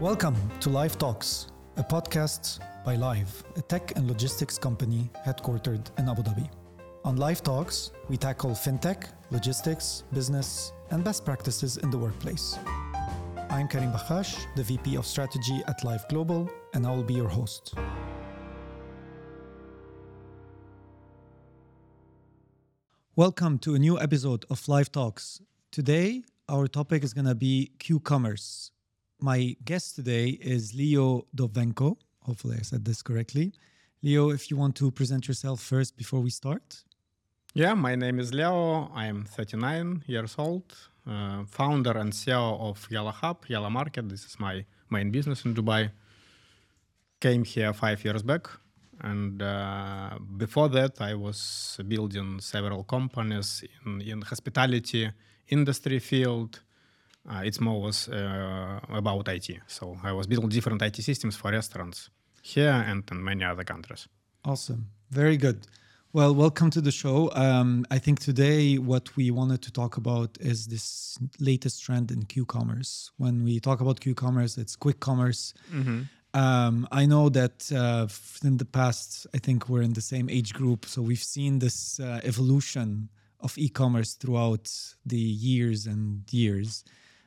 Welcome to Live Talks, a podcast by Live, a tech and logistics company headquartered in Abu Dhabi. On Live Talks, we tackle fintech, logistics, business, and best practices in the workplace. I'm Karim Bakhash, the VP of Strategy at Live Global, and I will be your host. Welcome to a new episode of Live Talks. Today, our topic is going to be Q-commerce. My guest today is Leo Dovenko. Hopefully, I said this correctly. Leo, if you want to present yourself first before we start. Yeah, my name is Leo. I am 39 years old, uh, founder and CEO of Yalla Hub, Yalla Market. This is my main business in Dubai. Came here five years back. And uh, before that, I was building several companies in, in hospitality industry field. Uh, it's more was uh, about IT. So I was building different IT systems for restaurants here and in many other countries. Awesome. Very good. Well, welcome to the show. Um, I think today what we wanted to talk about is this latest trend in Q-commerce. When we talk about Q-commerce, it's quick commerce. Mm-hmm. Um, I know that uh, in the past, I think we're in the same age group, so we've seen this uh, evolution of e-commerce throughout the years and years.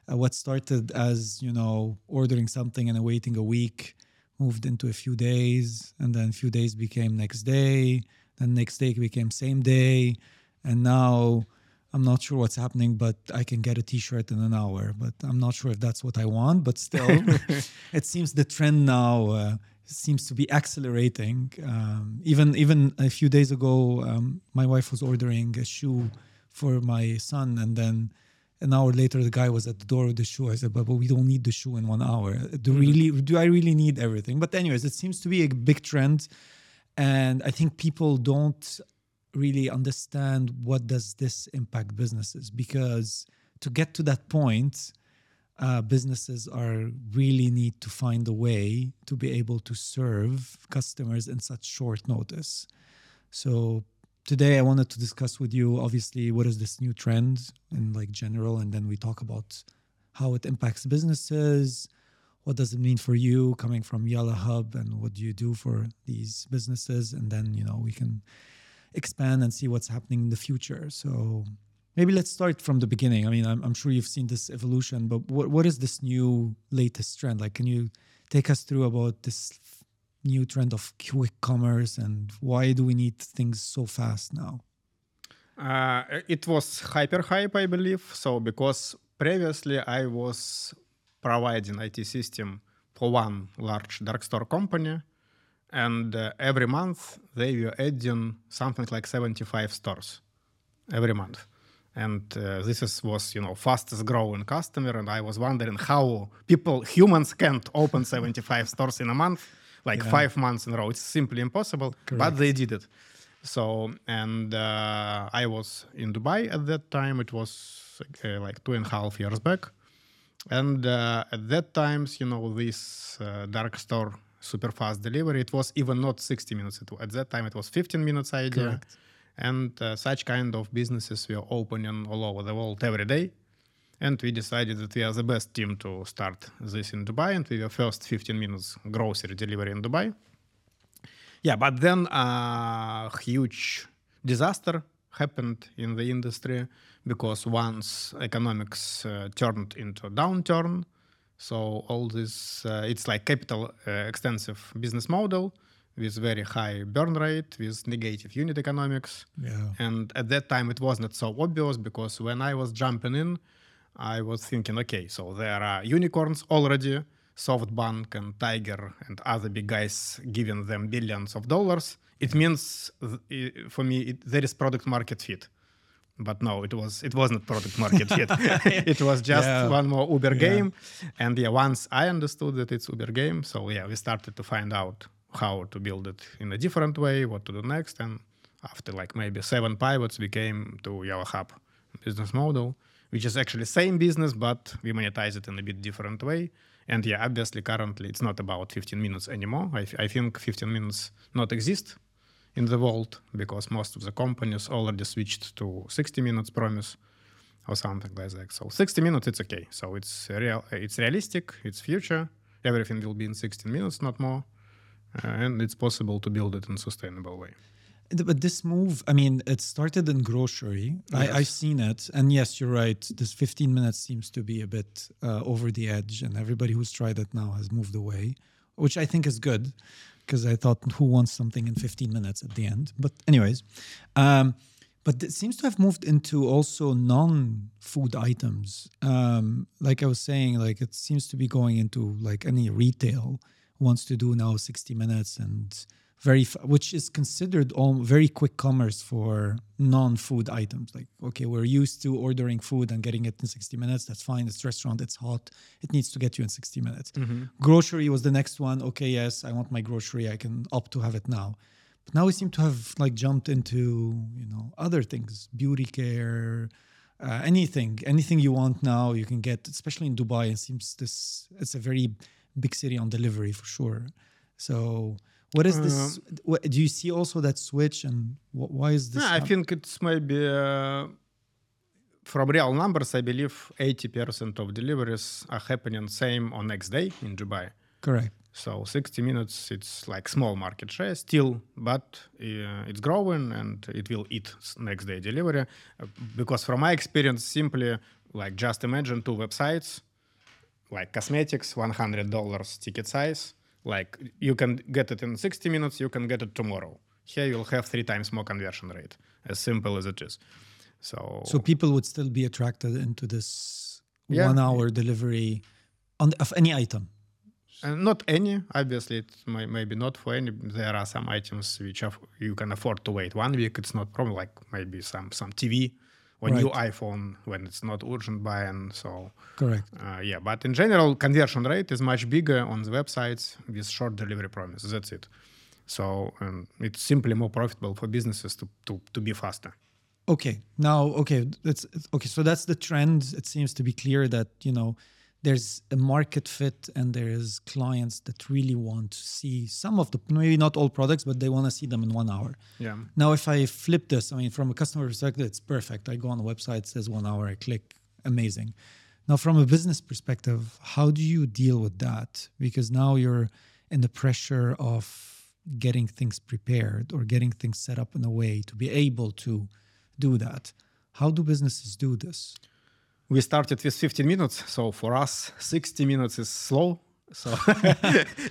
Uh, what started as you know ordering something and waiting a week moved into a few days, and then a few days became next day then next day became same day, and now I'm not sure what's happening, but I can get a T-shirt in an hour. But I'm not sure if that's what I want. But still, it seems the trend now uh, seems to be accelerating. Um, even even a few days ago, um, my wife was ordering a shoe for my son, and then an hour later, the guy was at the door with the shoe. I said, "But, but we don't need the shoe in one hour. Do mm-hmm. really? Do I really need everything?" But anyways, it seems to be a big trend and i think people don't really understand what does this impact businesses because to get to that point uh, businesses are really need to find a way to be able to serve customers in such short notice so today i wanted to discuss with you obviously what is this new trend in like general and then we talk about how it impacts businesses what does it mean for you coming from Yalla Hub and what do you do for these businesses? And then, you know, we can expand and see what's happening in the future. So maybe let's start from the beginning. I mean, I'm, I'm sure you've seen this evolution, but what, what is this new latest trend? Like, can you take us through about this new trend of quick commerce and why do we need things so fast now? Uh, it was hyper hype, I believe. So because previously I was providing IT system for one large dark store company. And uh, every month they were adding something like 75 stores every month. And uh, this is, was, you know, fastest growing customer. And I was wondering how people, humans can't open 75 stores in a month, like yeah. five months in a row. It's simply impossible, Correct. but they did it. So, and uh, I was in Dubai at that time. It was uh, like two and a half years back. And uh, at that times, you know, this uh, dark store super fast delivery, it was even not 60 minutes. At that time, it was 15 minutes idea. Correct. And uh, such kind of businesses were opening all over the world every day. And we decided that we are the best team to start this in Dubai. And we were first 15 minutes grocery delivery in Dubai. Yeah, but then a huge disaster happened in the industry because once economics uh, turned into downturn, so all this uh, it's like capital uh, extensive business model with very high burn rate, with negative unit economics. Yeah. And at that time, it was not so obvious because when I was jumping in, I was thinking, okay, so there are unicorns already, SoftBank and Tiger and other big guys giving them billions of dollars. It means for me it, there is product market fit but no it was it wasn't product market fit it was just yeah. one more uber game yeah. and yeah once i understood that it's uber game so yeah we started to find out how to build it in a different way what to do next and after like maybe seven pivots we came to Yalla Hub business model which is actually same business but we monetize it in a bit different way and yeah obviously currently it's not about 15 minutes anymore i, I think 15 minutes not exist in the world because most of the companies already switched to 60 minutes promise or something like that. So 60 minutes, it's okay. So it's real, it's realistic, it's future, everything will be in 16 minutes, not more. Uh, and it's possible to build it in sustainable way. But this move, I mean, it started in grocery. I, I've seen it, and yes, you're right. This 15 minutes seems to be a bit uh, over the edge, and everybody who's tried it now has moved away, which I think is good, because I thought, who wants something in 15 minutes at the end? But anyways, um, but it seems to have moved into also non-food items. Um, like I was saying, like it seems to be going into like any retail wants to do now 60 minutes and very which is considered all very quick commerce for non-food items. Like okay we're used to ordering food and getting it in 60 minutes. That's fine. It's restaurant. It's hot. It needs to get you in 60 minutes. Mm-hmm. grocery was the next one. Okay yes i want my grocery. I can opt to have it now. But now we seem to have like jumped into you know other things. Beauty care uh, anything anything you want now you can get especially in dubai it seems this it's a very big city on delivery for sure. So what is this? What, do you see also that switch, and wh- why is this? I think it's maybe uh, from real numbers. I believe eighty percent of deliveries are happening same on next day in Dubai. Correct. So 60 minutes, it's like small market share still, but uh, it's growing and it will eat next day delivery. Uh, because from my experience, simply like just imagine two websites, like cosmetics, $100 ticket size, like you can get it in 60 minutes, you can get it tomorrow. Here you'll have three times more conversion rate, as simple as it is. So, so people would still be attracted into this yeah. one hour delivery on of any item. Uh, not any, obviously, it may, maybe not for any. There are some items which you can afford to wait one week. It's not problem. Like maybe some some TV or right. new iPhone when it's not urgent buying. So correct. Uh, yeah, but in general, conversion rate is much bigger on the websites with short delivery promise. That's it. So um, it's simply more profitable for businesses to to to be faster. Okay. Now, okay, that's okay. So that's the trend. It seems to be clear that you know there's a market fit and there's clients that really want to see some of the maybe not all products but they want to see them in one hour. Yeah. Now if i flip this i mean from a customer perspective it's perfect. I go on the website it says one hour i click amazing. Now from a business perspective how do you deal with that? Because now you're in the pressure of getting things prepared or getting things set up in a way to be able to do that. How do businesses do this we started with 15 minutes so for us 60 minutes is slow so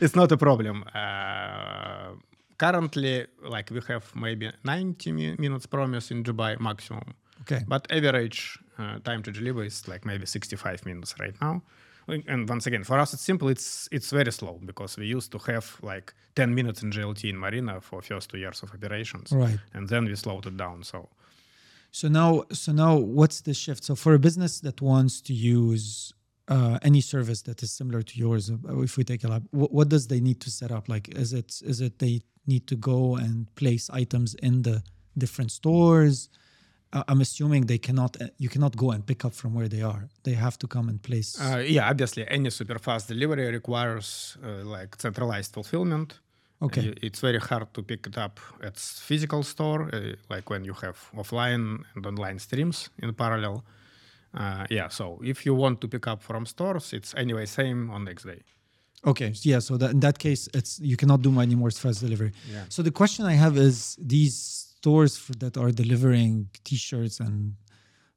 it's not a problem. Uh, currently like we have maybe 90 minutes promise in dubai maximum. Okay. But average uh, time to deliver is like maybe 65 minutes right now. And once again for us it's simple. It's it's very slow because we used to have like 10 minutes in JLT in marina for first two years of operations. Right. And then we slowed it down so so now, so now, what's the shift? So for a business that wants to use uh, any service that is similar to yours, uh, if we take a lab, what, what, does they need to set up? Like, is it is it they need to go and place items in the different stores? Uh, I'm assuming they cannot. Uh, you cannot go and pick up from where they are. They have to come and place. Uh, yeah, obviously, any super fast delivery requires uh, like centralized fulfillment. Okay. It's very hard to pick it up at physical store, uh, like when you have offline and online streams in parallel. Uh, yeah, so if you want to pick up from stores, it's anyway same on next day. Okay, yeah. So that in that case, it's you cannot do any more fast delivery. Yeah. So the question I have is these stores for, that are delivering T-shirts and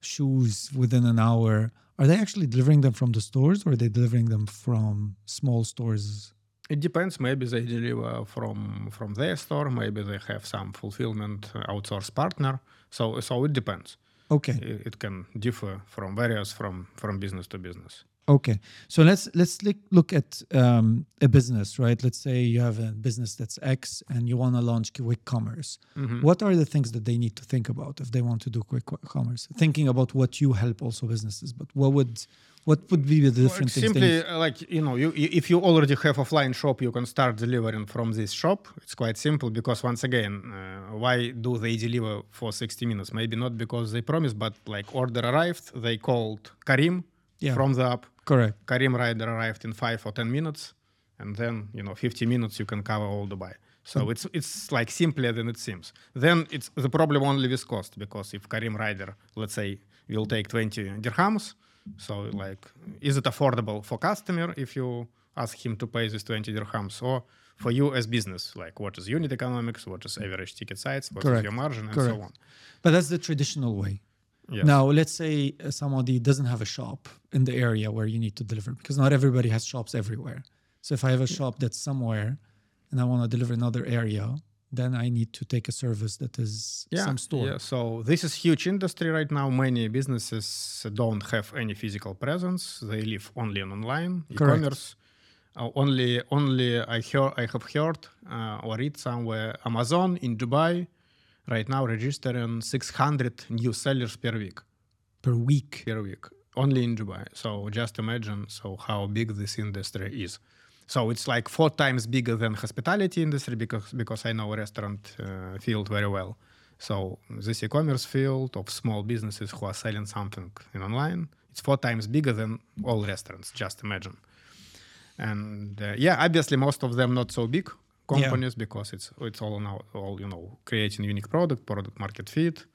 shoes within an hour, are they actually delivering them from the stores, or are they delivering them from small stores it depends. Maybe they deliver from from their store. Maybe they have some fulfillment uh, outsource partner. So so it depends. Okay. It, it can differ from various from from business to business. Okay, so let's let's look at um, a business, right? Let's say you have a business that's X and you want to launch quick commerce. Mm-hmm. What are the things that they need to think about if they want to do quick commerce? Thinking about what you help also businesses, but what would what would be the different well, simply uh, like you know you, if you already have offline shop you can start delivering from this shop it's quite simple because once again uh, why do they deliver for 60 minutes maybe not because they promised but like order arrived they called Careem yeah. from the app Correct. Careem rider arrived in five or ten minutes, and then you know 50 minutes you can cover all Dubai. So mm. it's it's like simpler than it seems. Then it's the problem only with cost because if Careem rider, let's say, will take 20 dirhams, so like is it affordable for customer if you ask him to pay this 20 dirhams or for you as business like what is unit economics what is average ticket size what is Correct. your margin and Correct. so on But that's the traditional way. yes. Now, let's say somebody doesn't have a shop in the area where you need to deliver, because not everybody has shops everywhere. So if I have a shop that's somewhere and I want to deliver another area, then I need to take a service that is some store. Yeah, so this is huge industry right now. Many businesses don't have any physical presence. They live only on online Correct. e-commerce. Uh, only, only I hear I have heard uh, or read somewhere Amazon in Dubai right now registering 600 new sellers per week. Per week. Per week, only in Dubai. So just imagine so how big this industry is. So it's like four times bigger than hospitality industry because because I know restaurant uh, field very well. So this e-commerce field of small businesses who are selling something in online, it's four times bigger than all restaurants. Just imagine. And uh, yeah, obviously most of them not so big companies because it's it's all now all you know creating unique product, product market fit,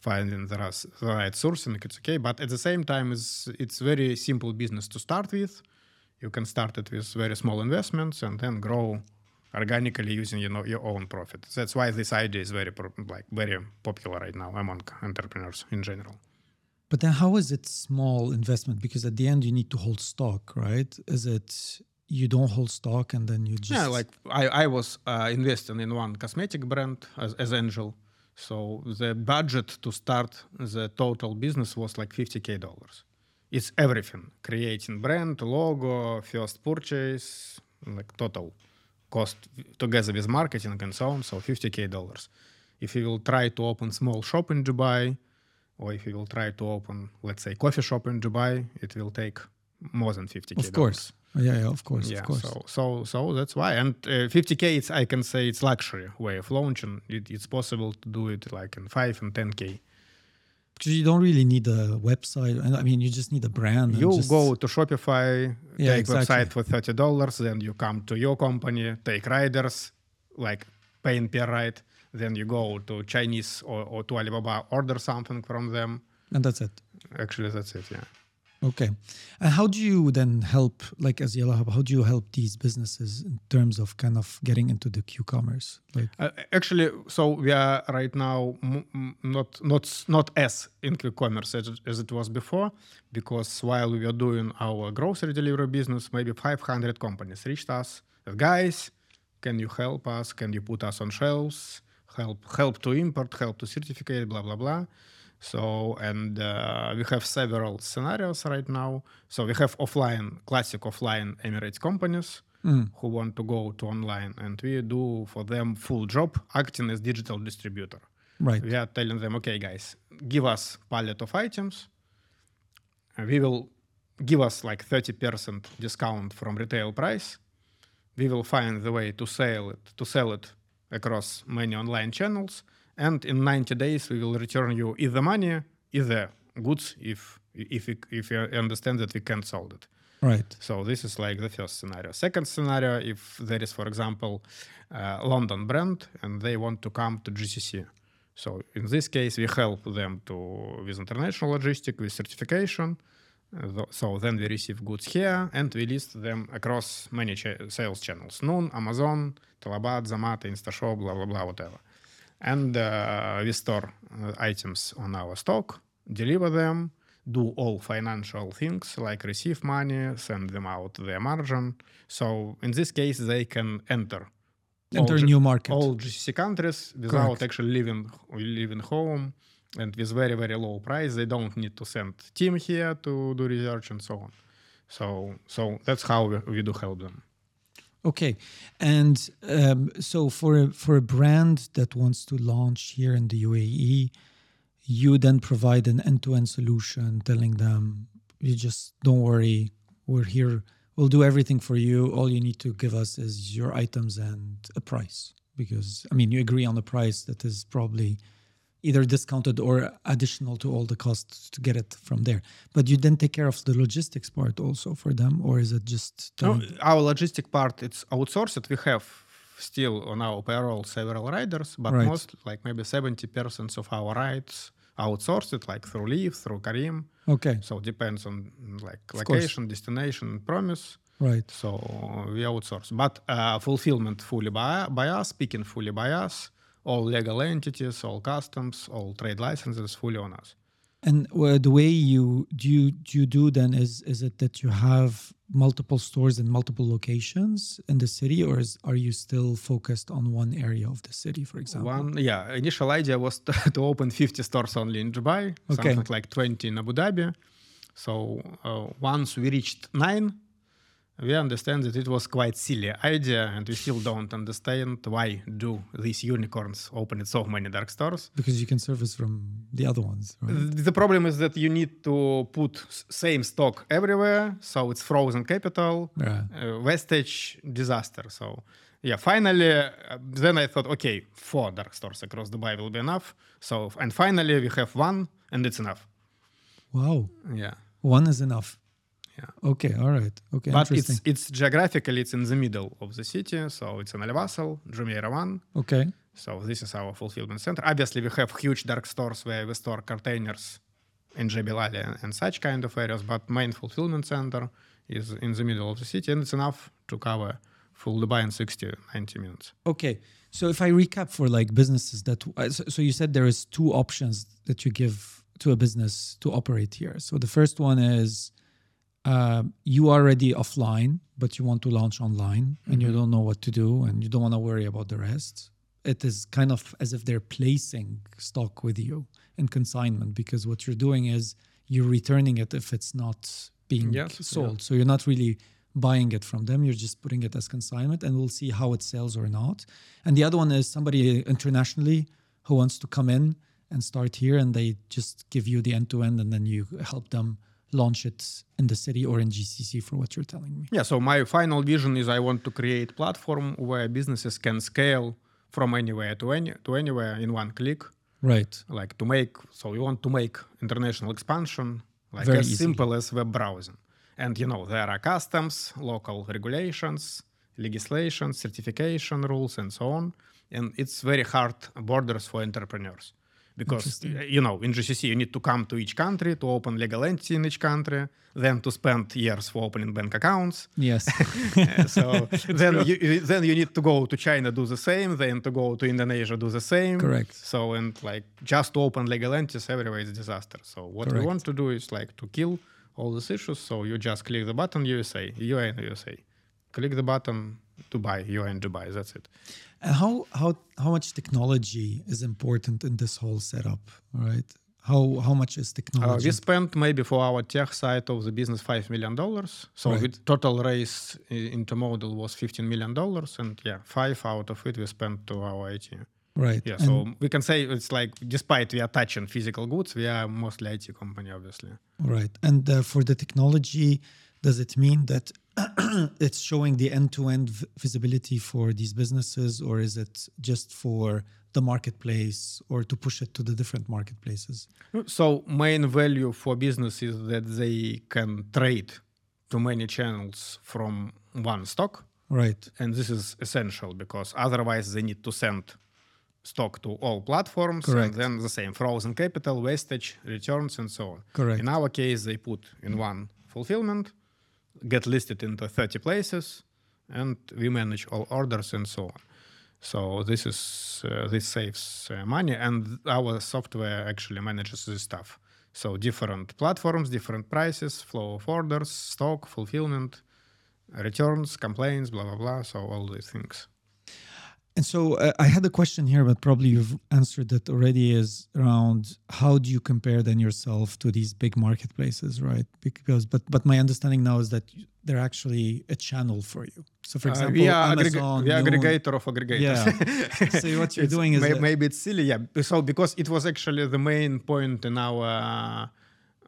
finding the, the right sourcing. It's okay, but at the same time, it's it's very simple business to start with. You can start it with very small investments and then grow organically using you know your own profit. That's why this idea is very pro- like very popular right now among entrepreneurs in general. But then how is it small investment? Because at the end you need to hold stock, right? Is it you don't hold stock and then you just Yeah, like I, I was uh, investing in one cosmetic brand as, as angel. So the budget to start the total business was like 50k dollars. It's everything: creating brand, logo, first purchase, like total cost together with marketing and so on. So 50k dollars. If you will try to open small shop in Dubai, or if you will try to open, let's say, coffee shop in Dubai, it will take more than 50k. of course. Yeah, yeah, of course, Yeah, of course. so so so that's why. And uh, 50k, it's I can say it's luxury way of launching. It, it's possible to do it like in five and 10k. Because you don't really need a website. I mean, you just need a brand. You just- go to Shopify, Yeah, take exactly. website for thirty dollars, then you come to your company, take riders, like paying per ride. Then you go to Chinese or, or to Alibaba, order something from them. and that's it. Actually, that's it. Yeah. Okay. And how do you then help, like as Yalla Hub, how do you help these businesses in terms of kind of getting into the Q-commerce? Like, Uh, actually, so we are right now not not not as in quick commerce as, it- as it was before, because while we were doing our grocery delivery business, maybe 500 companies reached us. Guys, can you help us? Can you put us on shelves? Help help to import, help to certificate, blah blah blah. So and uh, we have several scenarios right now. So we have offline, classic offline Emirates companies who want to go to online, and we do for them full job acting as digital distributor. right. We are telling them, okay, guys, give us pallet of items. we will give us like 30% discount from retail price. We will find the way to sell it to sell it across many online channels, and in 90 days we will return you either money, either goods, if if we, if you understand that we can't sell it. Right. So this is like the first scenario. Second scenario, if there is, for example, a London brand and they want to come to GCC. So in this case, we help them to with international logistic, with certification. Uh, So then we receive goods here and we list them across many cha- sales channels: Noon, Amazon, Talabat, Zomato, InstaShop, blah blah blah, whatever. And uh, we store uh, items on our stock, deliver them, do all financial things like receive money, send them out their margin. So in this case, they can enter Enter all a G- new market. all GCC countries without Correct. actually living living home and with very very low price. They don't need to send team here to do research and so on. So so that's how we, we do help them. Okay, and um, so for a, for a brand that wants to launch here in the UAE, you then provide an end-to-end solution, telling them, "You just don't worry, we're here. We'll do everything for you. All you need to give us is your items and a price." Because I mean, you agree on a price that is probably either discounted or additional to all the costs to get it from there. But you then take care of the logistics part also for them, or is it just No, our logistic part it's outsourced. We have still on our payroll several riders, but Right. most like maybe 70% of our rides outsourced like through Leaf, through Careem. okay? So it depends on like Of course. location, destination, promise. Right. So we outsource, but uh, fulfillment fully by, by us, picking fully by us, all legal entities, all customs, all trade licenses fully on us. And uh, the way you do you do you do then is is it that you have multiple stores in multiple locations in the city, or is, are you still focused on one area of the city, for example? One, yeah, initial idea was to, to open 50 stores only in Dubai, Okay. something like 20 in Abu Dhabi. So uh, once we reached nine, we understand that it was quite silly idea, and we still don't understand why do these unicorns open so many dark stores. Because you can service from the other ones, right? The problem is that you need to put same stock everywhere, so it's frozen capital, Yeah. uh, wastage, disaster. So yeah, finally, uh, then I thought, okay, four dark stores across Dubai will be enough. So and finally we have one, and it's enough. Wow, Yeah, one is enough. Yeah. Okay, all right. Okay, But it's it's geographically it's in the middle of the city, so it's in Al Wasl, Jumeirah one. okay, So this is our fulfillment center. Obviously, we have huge dark stores where we store containers in Jebel Ali and, and such kind of areas, but main fulfillment center is in the middle of the city, and it's enough to cover full Dubai in 60, 90 minutes. okay. So if I recap for like businesses that, uh, so, so you said there is two options that you give to a business to operate here. So the first one is uh, you are already offline, but you want to launch online, and you don't know what to do, and you don't want to worry about the rest. It is kind of as if they're placing stock with you in consignment because what you're doing is you're returning it if it's not being Yes, yeah. sold. So you're not really buying it from them. You're just putting it as consignment, and we'll see how it sells or not. And the other one is somebody internationally who wants to come in and start here, and they just give you the end to end, and then you help them launch it in the city or in GCC for what you're telling me. Yeah, so my final vision is I want to create platform where businesses can scale from anywhere to any to anywhere in one click. Right. Like to make, so we want to make international expansion like Very as easily. simple as web browsing. And you know there are customs, local regulations, legislation, certification rules, and so on. And it's very hard borders for entrepreneurs because uh, you know in GCC you need to come to each country to open legal entity in each country, then to spend years for opening bank accounts. Yes. Uh, so then you then you need to go to China do the same, then to go to Indonesia do the same. Correct. So and like just to open legal entities everywhere is disaster. So what we want to do is like to kill all these issues. So you just click the button USA, you are in USA. Click the button Dubai, you are in Dubai. That's it. And how how how much technology is important in this whole setup? Right. How how much is Uh, technology? we spent maybe for our tech side of the business five million dollars. So Right. with total raise into model was fifteen million dollars, and yeah, five out of it we spent to our IT. right. Yeah, And- so we can say it's like despite we are touching physical goods, we are mostly IT company, obviously. Right. And uh, for the technology, does it mean that it's showing the end-to-end visibility for these businesses, or is it just for the marketplace, or to push it to the different marketplaces? So main value for business is that they can trade to many channels from one stock, Right. and this is essential because otherwise they need to send stock to all platforms Correct. and then the same frozen capital, wastage, returns, and so on. Correct. In our case, they put in one fulfillment, get listed into 30 places, and we manage all orders and so on. So this is uh, this saves uh, money, and our software actually manages this stuff. So different platforms, different prices, flow of orders, stock, fulfillment, returns, complaints, blah blah blah. So all these things. And so uh, I had a question here, but probably you've answered that already. Is around how do you compare then yourself to these big marketplaces, right? Because but but my understanding now is that they're actually a channel for you. So for Uh, example, we are, Amazon, Noon- aggregator of aggregators. Yeah. so what you're It's doing is may- that- maybe it's silly, yeah. So because it was actually the main point in our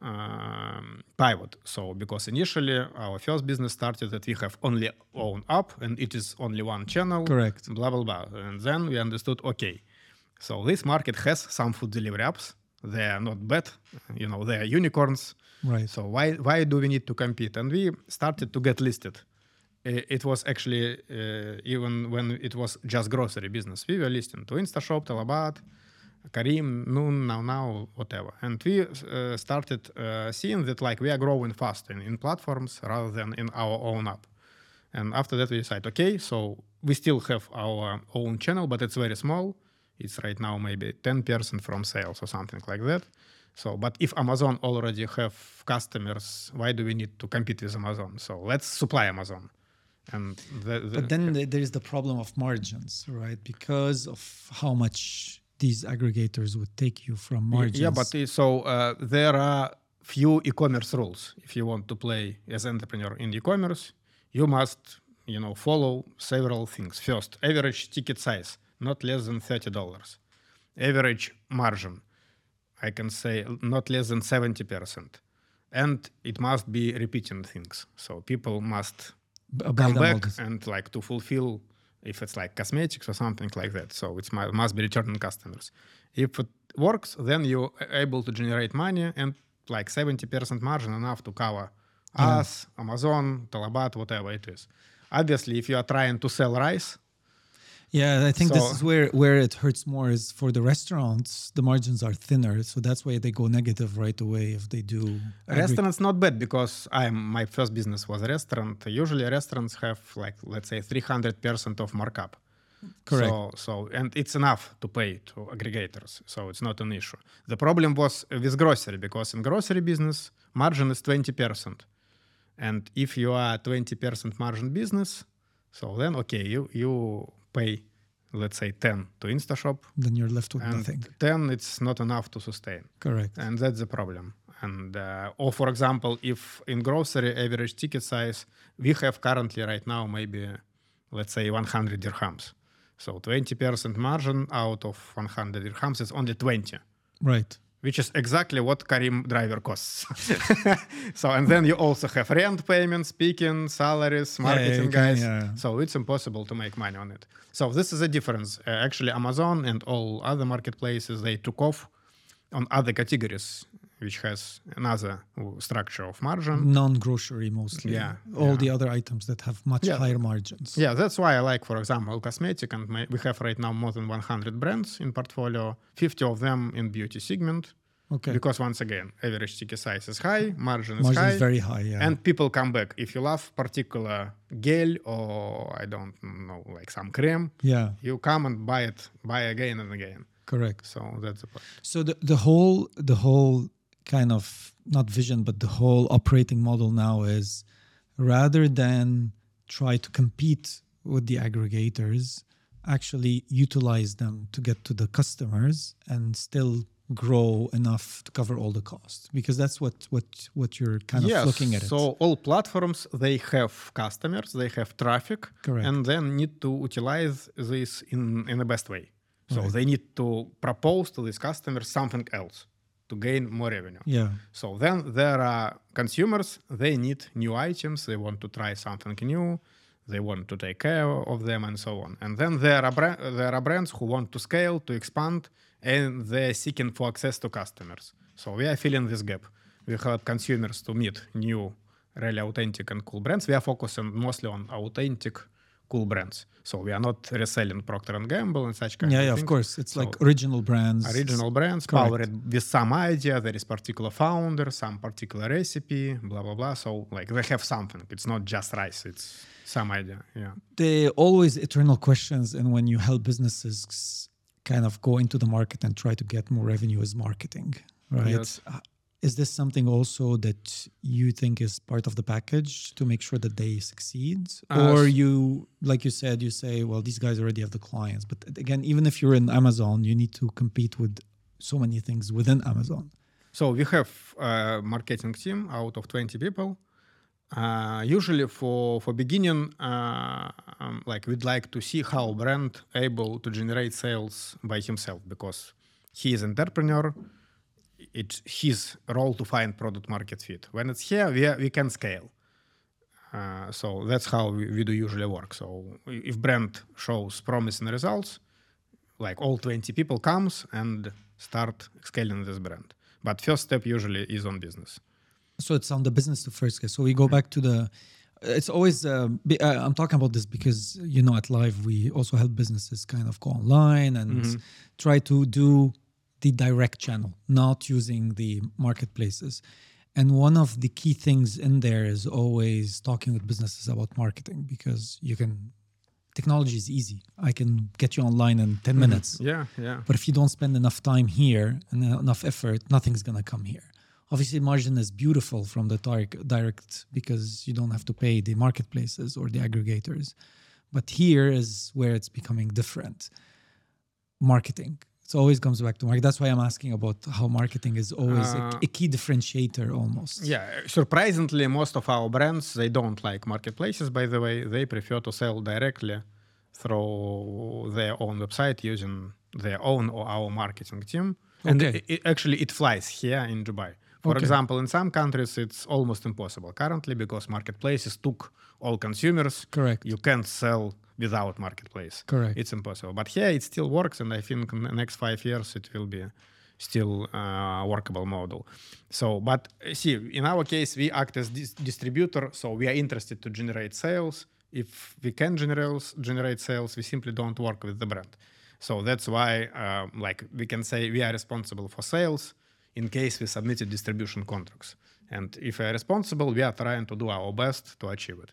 um, pivot. So because initially our first business started that we have only own app and it is only one channel. Correct. Blah blah blah. And then we understood, okay, so this market has some food delivery apps. They are not bad, you know, they are unicorns. right. So why why do we need to compete? And we started to get listed. It was actually uh, even when it was just grocery business. We were listing to InstaShop, Talabat, Careem, Noon, Now Now, whatever. And we uh, started uh, seeing that like we are growing fast in, in platforms rather than in our own app. And after that, we decide, okay, so we still have our own channel, but it's very small. It's right now maybe 10% from sales or something like that. So, but if Amazon already have customers, why do we need to compete with Amazon? So let's supply Amazon. And the, the, but then there is the problem of margins, right? Because of how much these aggregators would take you from margins. Yeah, but so uh, there are few e-commerce rules. If you want to play as entrepreneur in e-commerce, you must, you know, follow several things. First, average ticket size, not less than thirty dollars. Average margin, I can say not less than seventy percent, and it must be repeating things. So people must come back and like to fulfill if it's like cosmetics or something like that. So it must be returning customers. If it works, then you're able to generate money and like 70% margin enough to cover yeah. us, Amazon, Talabat, whatever it is. Obviously, if you are trying to sell rice, yeah, I think so, this is where where it hurts more is for the restaurants. The margins are thinner, so that's why they go negative right away if they do. Restaurants not bad because I'm my first business was a restaurant. Usually restaurants have like let's say 300 percent of markup. Correct. So, so and it's enough to pay to aggregators, so it's not an issue. The problem was with grocery because in grocery business margin is 20 percent, and if you are 20 percent margin business, so then okay, you you pay let's say 10 to instashop. Then you're left with and nothing. 10 it's not enough to sustain. Correct. And that's the problem. And uh, or for example if in grocery average ticket size we have currently right now maybe let's say 100 dirhams. So 20% margin out of 100 dirhams is only 20 right which is exactly what Careem driver costs. so, and then you also have rent payments, speaking, salaries, marketing yeah, guys. Yeah. So it's impossible to make money on it. So this is a difference. Uh, actually, Amazon and all other marketplaces they took off on other categories, which has another structure of margin. Non-grocery mostly. Yeah. All yeah. the other items that have much higher margins. Yeah, that's why I like, for example, cosmetic, and my, we have right now more than 100 brands in portfolio. 50 of them in beauty segment. Okay. Because once again, average ticket size is high, margin is margin high. is very high, yeah. And people come back. If you love particular gel or I don't know, like some cream, yeah, you come and buy it, buy again and again. Correct. So that's the point. So the, the whole the whole kind of not vision, but the whole operating model now is rather than try to compete with the aggregators, actually utilize them to get to the customers and still grow enough to cover all the costs because that's what what what you're kind of yes, looking at it. so all platforms they have customers they have traffic Correct. and then need to utilize this in in the best way so Right. they need to propose to these customers something else to gain more revenue. Yeah, so then there are consumers they need new items they want to try something new they want to take care of them and so on. And then there are bra- there are brands who want to scale to expand and they're seeking for access to customers. So we are filling this gap. We help consumers to meet new really authentic and cool brands. We are focusing mostly on authentic cool brands so we are not reselling procter and gamble and such kind yeah, of yeah. Of course, it's So- like original brands. original brands Correct. powered with some idea there is particular founder some particular recipe blah blah blah so like they have something it's not just rice it's some idea yeah the always eternal questions and when you help businesses kind of go into the market and try to get more revenue is marketing right Yes. Uh, Is this something also that you think is part of the package to make sure that they succeed Uh, or you like you said you say well these guys already have the clients but again even if you're in amazon you need to compete with so many things within amazon So we have a marketing team out of 20 people. Uh, usually for for beginning, uh, um, like we'd like to see how brand able to generate sales by himself because he is entrepreneur. It's his role to find product market fit. When it's here, we we can scale. Uh, so that's how we, we do usually work. So if brand shows promising results, like all 20 people comes and start scaling this brand. But first step usually is on business. so it's on the business to first guess. So we go back to the. It's always. Um, be, uh, I'm talking about this because you know at Live we also help businesses kind of go online and try to do the direct channel, not using the marketplaces. and one of the key things in there is always talking with businesses about marketing because you can technology is easy. I can get you online in 10 mm-hmm. minutes. Yeah, yeah. But if you don't spend enough time here and enough effort, nothing's going to come here. Obviously, margin is beautiful from the direct, direct because you don't have to pay the marketplaces or the aggregators. But here is where it's becoming different. Marketing. It always comes back to market. That's why I'm asking about how marketing is always a, Uh, a key differentiator almost. Yeah, surprisingly, most of our brands they don't like marketplaces. By the way, they prefer to sell directly through their own website using their own or our marketing team. And Okay. it, it- actually, it flies here in Dubai. For Okay. example, in some countries, it's almost impossible currently because marketplaces took all consumers. Correct. You can't sell without marketplace. Correct. It's impossible. But here it still works, and I think in the next five years it will be still uh, workable model. So, but uh, see, in our case, we act as dis- distributor, so we are interested to generate sales. If we can generate generate sales, we simply don't work with the brand. So that's why, uh, like, we can say we are responsible for sales in case we submitted distribution contracts. And if we are responsible, we are trying to do our best to achieve it.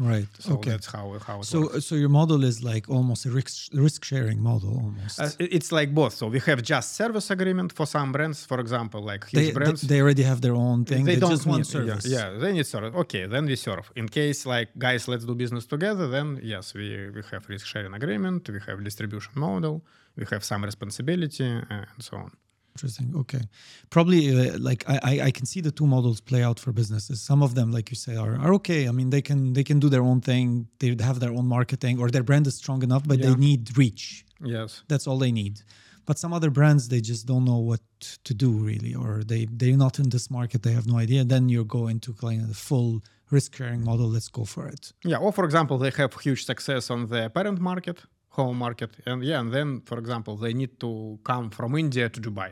Right. So okay. that's how how it So, works. so your model is like almost a risk risk sharing model almost. Uh, it's like both. So we have just service agreement for some brands, for example, like huge they, they, brands. they already have their own thing. They, don't just want service. Yeah, yeah, they need service. Okay, then we serve. In case like guys, let's do business together. Then yes, we we have risk sharing agreement. We have distribution model. We have some responsibility and so on. Interesting. Okay. Probably uh, like I, I I can see the two models play out for businesses. Some of them, like you say, are, are okay. I mean, they can they can do their own thing. They have their own marketing, or their brand is strong enough, but they need reach. Yes. That's all they need. But some other brands, they just don't know what to do really, or they they're not in this market. They have no idea. Then you go into kind of the full risk sharing model. Let's go for it. Yeah. Or for example, they have huge success on the parent market, home market, and yeah, and then for example, they need to come from India to Dubai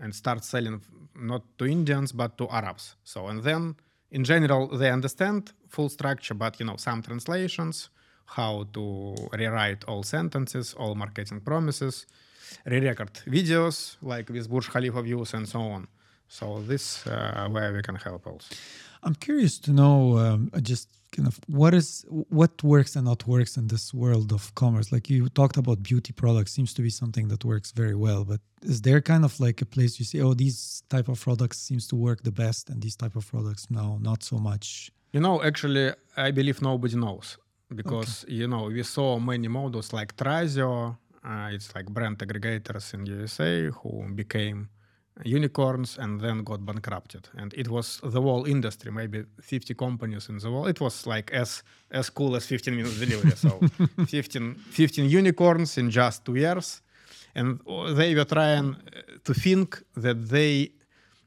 and start selling not to Indians but to Arabs. So and then in general they understand full structure, but you know some translations, how to rewrite all sentences, all marketing promises, re-record videos like with Burj Khalifa views and so on. So this uh, where we can help also. I'm curious to know um, just kind of what is what works and not works in this world of commerce. Like you talked about beauty products, seems to be something that works very well. But is there kind of like a place you say, oh, these type of products seems to work the best, and these type of products no, not so much. You know, actually, I believe nobody knows because you know we saw many models like Thrasio. Uh, it's like brand aggregators in USA who became unicorns and then got bankrupted. And it was the whole industry, maybe 50 companies in the world. It was like as as cool as 15 minutes delivery. So 15, 15 unicorns in just two years, and they were trying uh, to think that they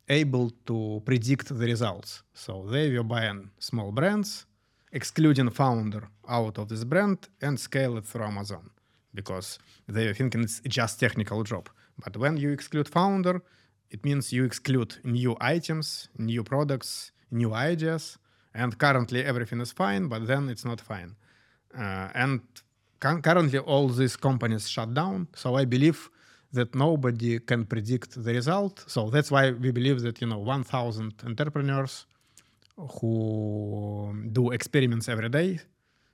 able to predict the results. So they were buying small brands, excluding founder out of this brand and scale it through Amazon because they were thinking it's just technical job. But when you exclude founder, it means you exclude new items, new products, new ideas, and currently everything is fine, but then it's not fine. Uh, and cu- currently all these companies shut down. So I believe that nobody can predict the result. So that's why we believe that you know 1,000 entrepreneurs who do experiments every day,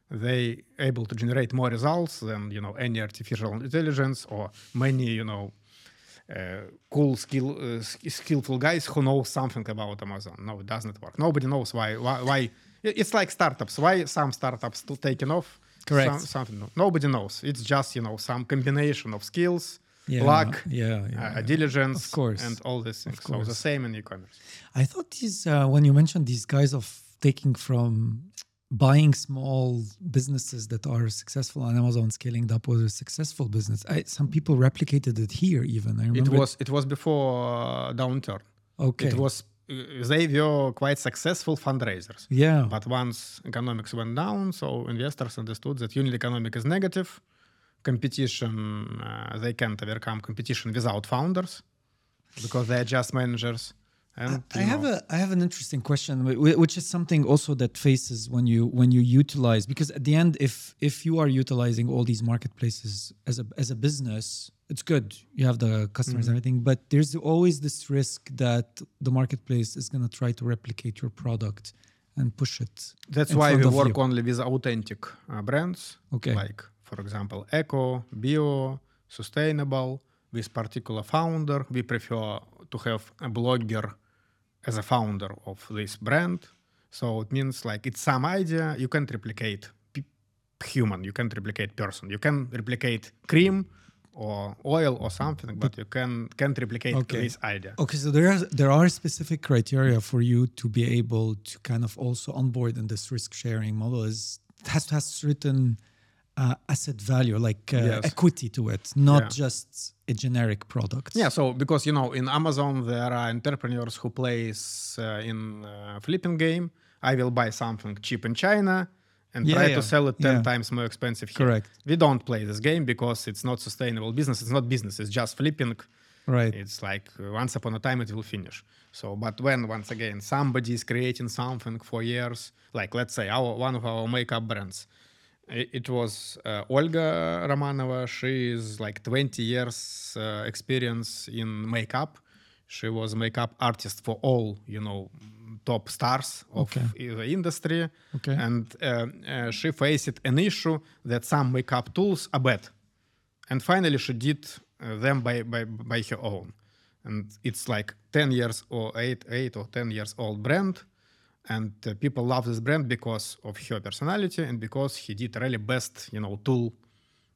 they able to generate more results than you know any artificial intelligence or many you know uh, cool skill uh, skillful guys who know something about Amazon. No, it doesn't work. Nobody knows why why. why. It's like startups. Why some startups to taking off? Correct. Some, something no- nobody knows. It's just you know some combination of skills, Yeah, luck, yeah, yeah. uh, diligence, Of course. and all these things. So the same in e-commerce. I thought these uh, when you mentioned these guys of taking from buying small businesses that are successful on Amazon, scaling it up was a successful business. I, some people replicated it here even. I remember It was it was before uh, downturn. okay. It was uh, they were quite successful fundraisers. yeah. But once economics went down, so investors understood that unit economic is negative. Competition, uh, they can't overcome competition without founders because they're just managers. And I have a I have an interesting question, wh- wh- which is something also that faces when you when you utilize because at the end, if if you are utilizing all these marketplaces as a as a business, it's good. You have the customers Mm-hmm. and everything, but there's always this risk that the marketplace is going to try to replicate your product and push it. That's why we work you. only with authentic uh, brands. Okay. Like, for example, eco, bio, sustainable, with particular founder. We prefer to have a blogger as a founder of this brand. So it means like it's some idea you can't replicate human, you can't replicate person. You can replicate cream or oil or something, but you can can't replicate Okay. this idea. Okay, so there are there are specific criteria for you to be able to kind of also onboard in this risk sharing model. Is it has to have certain uh, asset value, like uh, Yes. equity to it, not Yeah. just a generic product. Yeah, so because you know in Amazon there are entrepreneurs who plays uh, in uh, flipping game. I will buy something cheap in China and Yeah, try yeah, to sell it ten times more expensive here. Correct. We don't play this game because it's not sustainable business. It's not business. It's just flipping. Right. It's like uh, once upon a time it will finish. So, but when once again somebody is creating something for years, like let's say our one of our makeup brands, it, was uh, Olga Romanova. She is like 20 years uh, experience in makeup. She was makeup artist for all you know top stars of Okay. the industry, Okay. and uh, uh, she faced an issue that some makeup tools are bad and finally she did uh, them by, by by her own and it's like 10 years or 8 8 or 10 years old brand and uh, people love this brand because of her personality and because he did really best you know tool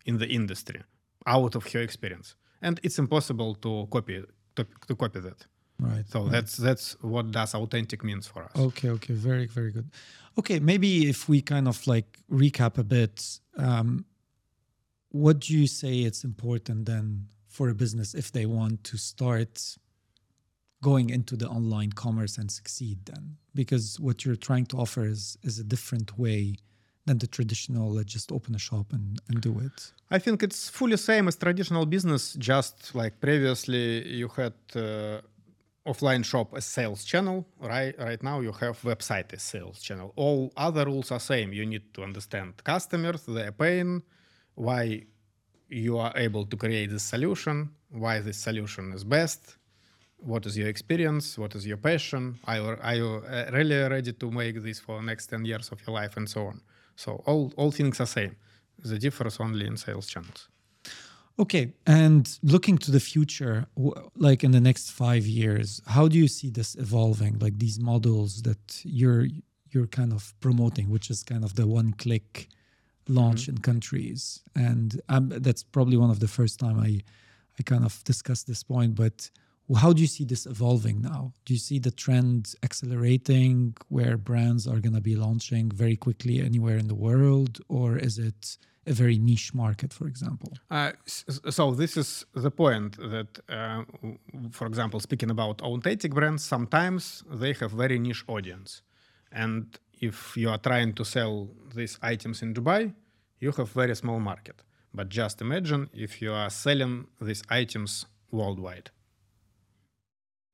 in the industry out of her experience and it's impossible to copy to, to copy that Right. so right. that's that's what does authentic means for us Okay, okay, very, very good. Okay, maybe if we kind of like recap a bit, um, what do you say it's important then for a business if they want to start going into the online commerce and succeed then? Because what you're trying to offer is is a different way than the traditional let's just open a shop and, and do it. I think it's fully same as traditional business. Just like previously, you had uh, offline shop as sales channel. Right, right now you have website as sales channel. All other rules are same. You need to understand customers, their pain, why you are able to create this solution, why this solution is best, what is your experience, what is your passion, are you, are you uh, really ready to make this for next 10 years of your life and so on. So all, all things are same. The difference only in sales channels. Okay, and looking to the future, like in the next five years, how do you see this evolving? Like these models that you're you're kind of promoting, which is kind of the one-click launch in countries, and um, that's probably one of the first time I I kind of discussed this point. But how do you see this evolving now? Do you see the trend accelerating, where brands are going to be launching very quickly anywhere in the world, or is it a very niche market, for example? Uh, so this is the point that, uh, for example, speaking about authentic brands, sometimes they have very niche audience, and if you are trying to sell these items in Dubai, you have very small market. But just imagine if you are selling these items worldwide.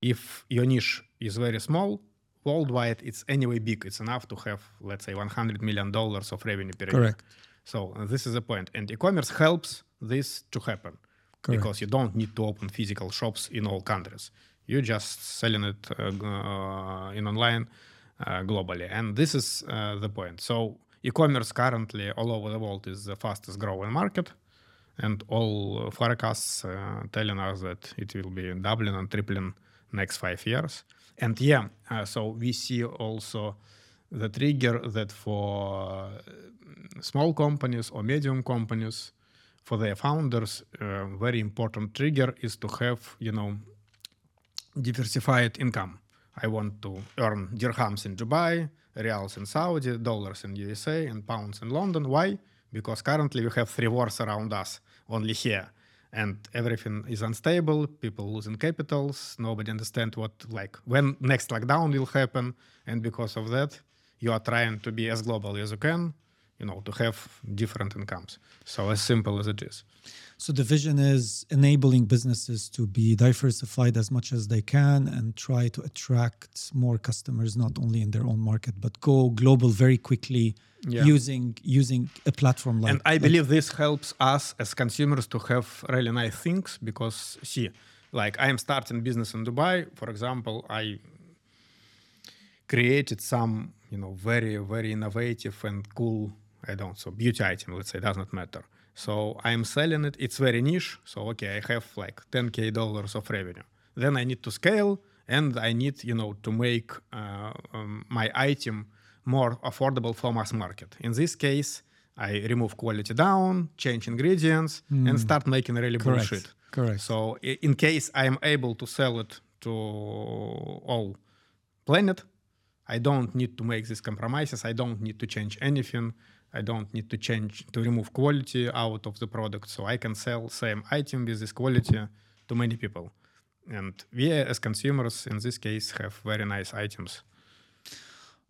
If your niche is very small, worldwide it's anyway big. It's enough to have, let's say, 100 million dollars of revenue per year. Correct. So uh, this is the point, and e-commerce helps this to happen Correct. because you don't need to open physical shops in all countries. You're just selling it uh, uh, in online uh, globally, and this is uh, the point. So e-commerce currently all over the world is the fastest growing market, and all forecasts uh, telling us that it will be doubling and tripling next five years. And yeah, uh, so we see also the trigger that for uh, small companies or medium companies, for their founders, uh, very important trigger is to have you know diversified income. I want to earn dirhams in Dubai, riyals in Saudi, dollars in USA, and pounds in London. Why? Because currently we have three wars around us, only here, and everything is unstable. People losing capitals. Nobody understand what like when next lockdown will happen, and because of that, you are trying to be as global as you can you know, to have different incomes. So as simple as it is. So the vision is enabling businesses to be diversified as much as they can and try to attract more customers, not only in their own market, but go global very quickly Yeah. using using a platform like. and I like- believe this helps us as consumers to have really nice things because see, like I am starting business in Dubai, for example, I created some, you know, very, very innovative and cool, I don't so beauty item, let's say, does not matter. So I'm selling it, it's very niche. So okay, I have like 10k dollars of revenue. Then I need to scale and I need, you know, to make uh, um, my item more affordable for mass market. In this case, I remove quality down, change ingredients, and start making really Correct. bullshit. Correct. So in case I am able to sell it to all planet, I don't need to make these compromises. I don't need to change anything. I don't need to change to remove quality out of the product. So I can sell same item with this quality to many people. And we as consumers in this case have very nice items.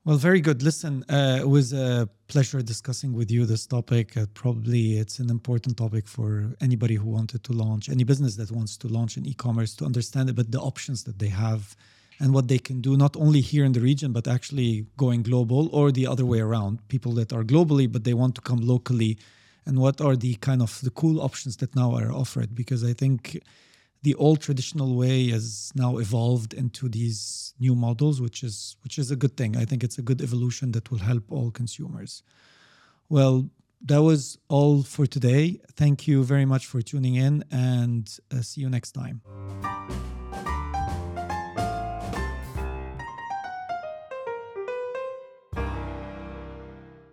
Well, very good. Listen, uh, it was a pleasure discussing with you this topic. Uh, probably it's an important topic for anybody who wanted to launch, any business that wants to launch an e-commerce to understand about the options that they have and what they can do, not only here in the region, but actually going global or the other way around. People that are globally, but they want to come locally. And what are the kind of the cool options that now are offered? Because I think the old traditional way has now evolved into these new models which is which is a good thing i think it's a good evolution that will help all consumers well that was all for today thank you very much for tuning in and uh, see you next time